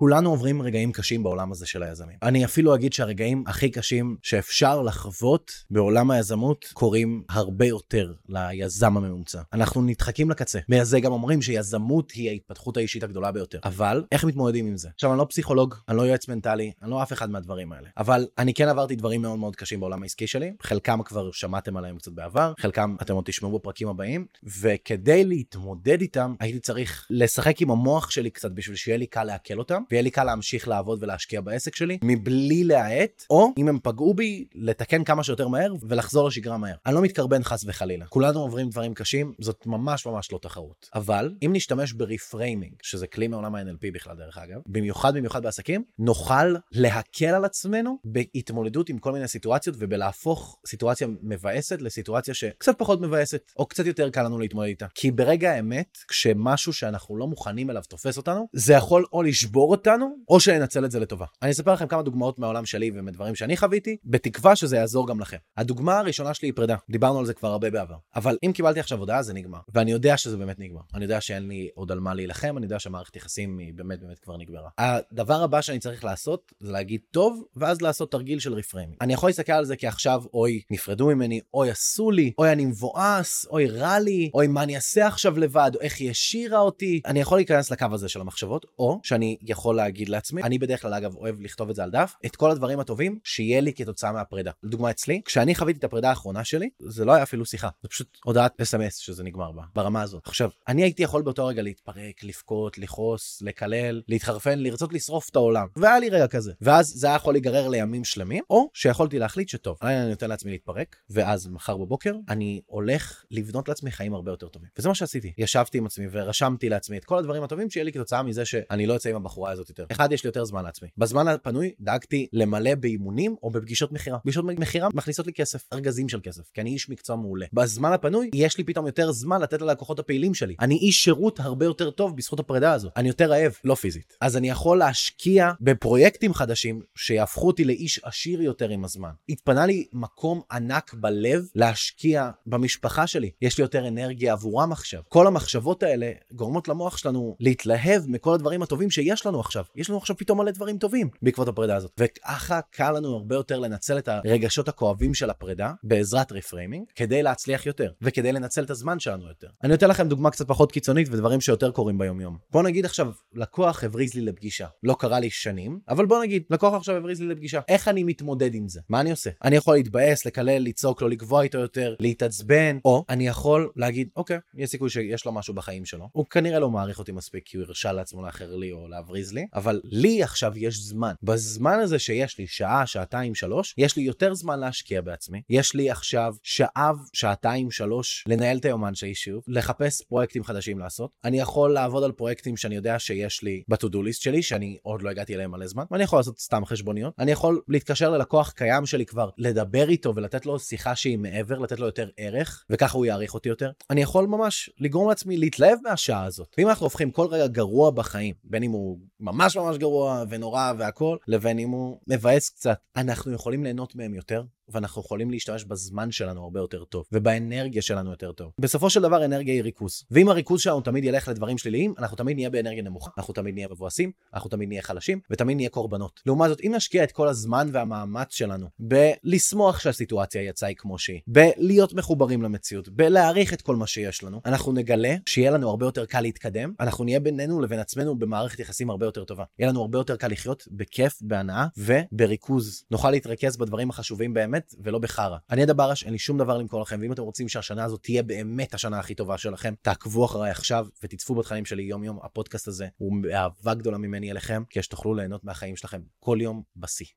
כולנו עוברים רגעים קשים בעולם הזה של היזמים. אני אפילו אגיד שהרגעים הכי קשים שאפשר לחוות בעולם היזמות קורים הרבה יותר ליזם הממוצע. אנחנו נדחקים לקצה. בגלל זה גם אומרים שיזמות היא ההתפתחות האישית הגדולה ביותר. אבל איך מתמודדים עם זה? עכשיו, אני לא פסיכולוג, אני לא יועץ מנטלי, אני לא אף אחד מהדברים האלה. אבל אני כן עברתי דברים מאוד מאוד קשים בעולם העסקי שלי, חלקם כבר שמעתם עליהם קצת בעבר, חלקם אתם עוד תשמעו בפרקים הבאים, וכדי להתמודד איתם, הייתי צריך לשחק עם המוח שלי קצת בשביל שיהיה לי קל לעכל אותם, ויהיה לי קל להמשיך לעבוד ולהשקיע בעסק שלי, מבלי להאט, או אם הם פגעו בי, לתקן כמה שיותר מהר ולחזור לשגרה מהר. אני לא מתקרבן חס וחלילה. כולנו עוברים דברים קשים, זאת ממש ממש לא תחרות. אבל אם נשתמש ב reframing, שזה כלי מעולם ה-NLP בכלל דרך אגב, במיוחד במיוחד בעסקים, נוכל להקל על עצמנו בהתמודדות עם כל מיני סיטואציות ובלהפוך סיטואציה מבאסת לסיטואציה שקצת פחות מבאסת, או קצת יותר קל לנו להתמודד איתה. כי ברגע האמת, כשמשהו שאנחנו לא מוכנים אליו תופס אותנו, זה יכול או לשבור אותנו, או שננצל את זה לטובה. אני אספר לכם כמה דוגמאות מהעולם שלי ומדברים שאני חוויתי, בתקווה שזה יעזור גם לכם. הדוגמה הראשונה שלי היא פרידה, דיברנו על זה כבר הרבה בעבר. אבל אם קיבלתי עכשיו הודעה זה נגמר, ואני יודע שזה באמת נגמר. אני יודע שאין לי עוד על מה להילחם, אני יודע שהמערכת יחסים היא באמת באמת כבר נגמרה. הדבר הבא שאני צריך לעשות זה להגיד טוב, ואז לעשות תרגיל של reframing. אני יכול להסתכל על זה כעכשיו, אוי, נפרדו ממני, אוי, עשו לי, אוי, אני מבואס, אוי, רע לי, אוי, מה אני אעשה עכשיו לבד, איך היא השאירה אותי. אני יכול להיכנס לקו הזה של המחשבות, או שאני יכול להגיד לעצמי, אני בדרך כלל, אגב, אוהב לכתוב את זה על דף, את כל הדברים הטובים שיהיה לי כתוצאה מהפרידה. לדוגמה אצלי, כשאני חוויתי את הפרידה האחרונה שלי, זה לא היה אפילו שיחה, זה פשוט הודעת אס.אם.אס שזה נגמר בה, ברמה הזאת. עכשיו, אני הייתי יכול באותו רגע להתפרק, לבכות, לכעוס, לקלל, להתחרפן, לרצות לשרוף את העולם. והיה לי רגע כזה. ואז זה היה יכול להיגרר לימים שלמים, או שיכולתי להחליט שטוב, אני נותן לעצמי להתפרק, ואז מחר בבוקר אני הולך לבנות לעצמי חיים הרבה יותר טובים. וזה מה שעשיתי. ישבתי עם עצמי ורשמתי לעצמי את כל הדברים הטובים שיהיה לי כתוצאה מזה שאני לא אצא עם הבחורה הזאת יותר. אחד, יש לי יותר זמן לעצמי. בזמן הפנוי דאגתי למלא באימונים או בפגישות מכירה. פגישות מכירה מכניסות לי כסף, ארגזים של כסף, כי אני איש מקצוע מעולה. בזמן הפנוי יש לי פתאום יותר זמן לתת ללקוחות הפעילים שלי. אני איש שירות הרבה יותר טוב בזכות הפרידה הזאת. אני יותר רעב, לא פיזית. אז אני יכול להשקיע בפרויקטים חדשים שיהפכו אותי לאיש עשיר יותר עם הזמן. התפנה לי מקום ענק בלב להשקיע במשפחה שלי. יש לי יותר אנרגיה עבורם עכשיו. כל המחשבות האלה גורמות למוח שלנו להתלהב מכל הדברים הטובים שיש לנו עכשיו. יש לנו עכשיו פתאום מלא דברים טובים בעקבות הפרידה הזאת. וככה קל לנו הרבה יותר לנצל את הרגשות הכואבים של הפרידה בעזרת reframing, כדי להצליח יותר, וכדי לנצל את הזמן שלנו יותר. אני נותן לכם דוגמה קצת פחות קיצונית ודברים שיותר קורים ביום יום. בוא נגיד עכשיו, לקוח הבריז לי לפגישה. לא קרה לי שנים, אבל בוא נגיד, לקוח עכשיו הבריז לי לפגישה. איך אני מתמודד עם זה? מה אני עושה? אני יכול להתבאס, לקלל, לצעוק, לא לקבוע איתו יותר, להתעצבן, או אני יכול להגיד, אוקיי, יש סיכוי שיש לו משהו בחיים שלו. הוא כנראה לא מעריך אותי מספיק כי הוא הרשה לעצמו לאחר לי או להבריז לי, אבל לי עכשיו יש זמן. בזמן הזה שיש לי שעה, שעתיים, שלוש, יש לי יותר זמן להשקיע בעצמי. יש לי עכשיו שעה, שעתיים, שלוש, לנהל את היומן שלי שוב, לחפש פרויקטים חדשים לעשות. אני יכול לעבוד על פרויקטים שאני יודע שיש לי ב-to-do list שלי, שאני עוד לא הגעתי אליהם מלא זמן, ואני יכול לעשות סתם חשבוניות. אני יכול להתקשר ללקוח קיים שלי כבר, לדבר איתו ולתת לו שיחה שהיא מעבר, לתת לו יותר ערך, וככה הוא יעריך אותי יותר. אני יכול ממש לגרום לעצמי להתלהב מהשעה הזאת. ואם אנחנו הופכים כל רגע גרוע בחיים, בין אם הוא ממש ממש גרוע ונורא והכל, לבין אם הוא מבאס קצת, אנחנו יכולים ליהנות מהם יותר, ואנחנו יכולים להשתמש בזמן שלנו הרבה יותר טוב, ובאנרגיה שלנו יותר טוב. בסופו של דבר אנרגיה היא ריכוז. ואם הריכוז שלנו תמיד ילך לדברים שליליים, אנחנו תמיד נהיה באנרגיה נמוכה, אנחנו תמיד נהיה מבואסים, אנחנו תמיד נהיה חלשים, ותמיד נהיה קורבנות. לעומת זאת, אם נשקיע את כל הזמן והמאמץ שלנו בלשמוח שהסיטואציה יצאה כמו שהיא, בלהיות מחוברים למציאות, בלהעריך את כל מה שיש לנו, אנחנו נגלה שיהיה לנו הרבה יותר קל להתקדם, אנחנו נהיה בינינו לבין עצמנו במערכת יחסים הרבה יותר טובה. יהיה לנו הרבה יותר קל לחיות בכיף, בהנאה ובריכוז. נוכל להתרכז בדברים החשובים באמת ולא בחרא. אני עדה ברש, אין לי שום דבר למכור לכם, ואם אתם רוצים שהשנה הזאת תהיה באמת השנה הכי טובה שלכם, תעקבו אחריי עכשיו ותצפו בתכנים שלי יום יום. הפודקאסט הזה הוא באהבה גדולה ממני אליכם, כי שתוכלו ליהנות מהחיים שלכם כל יום בשיא.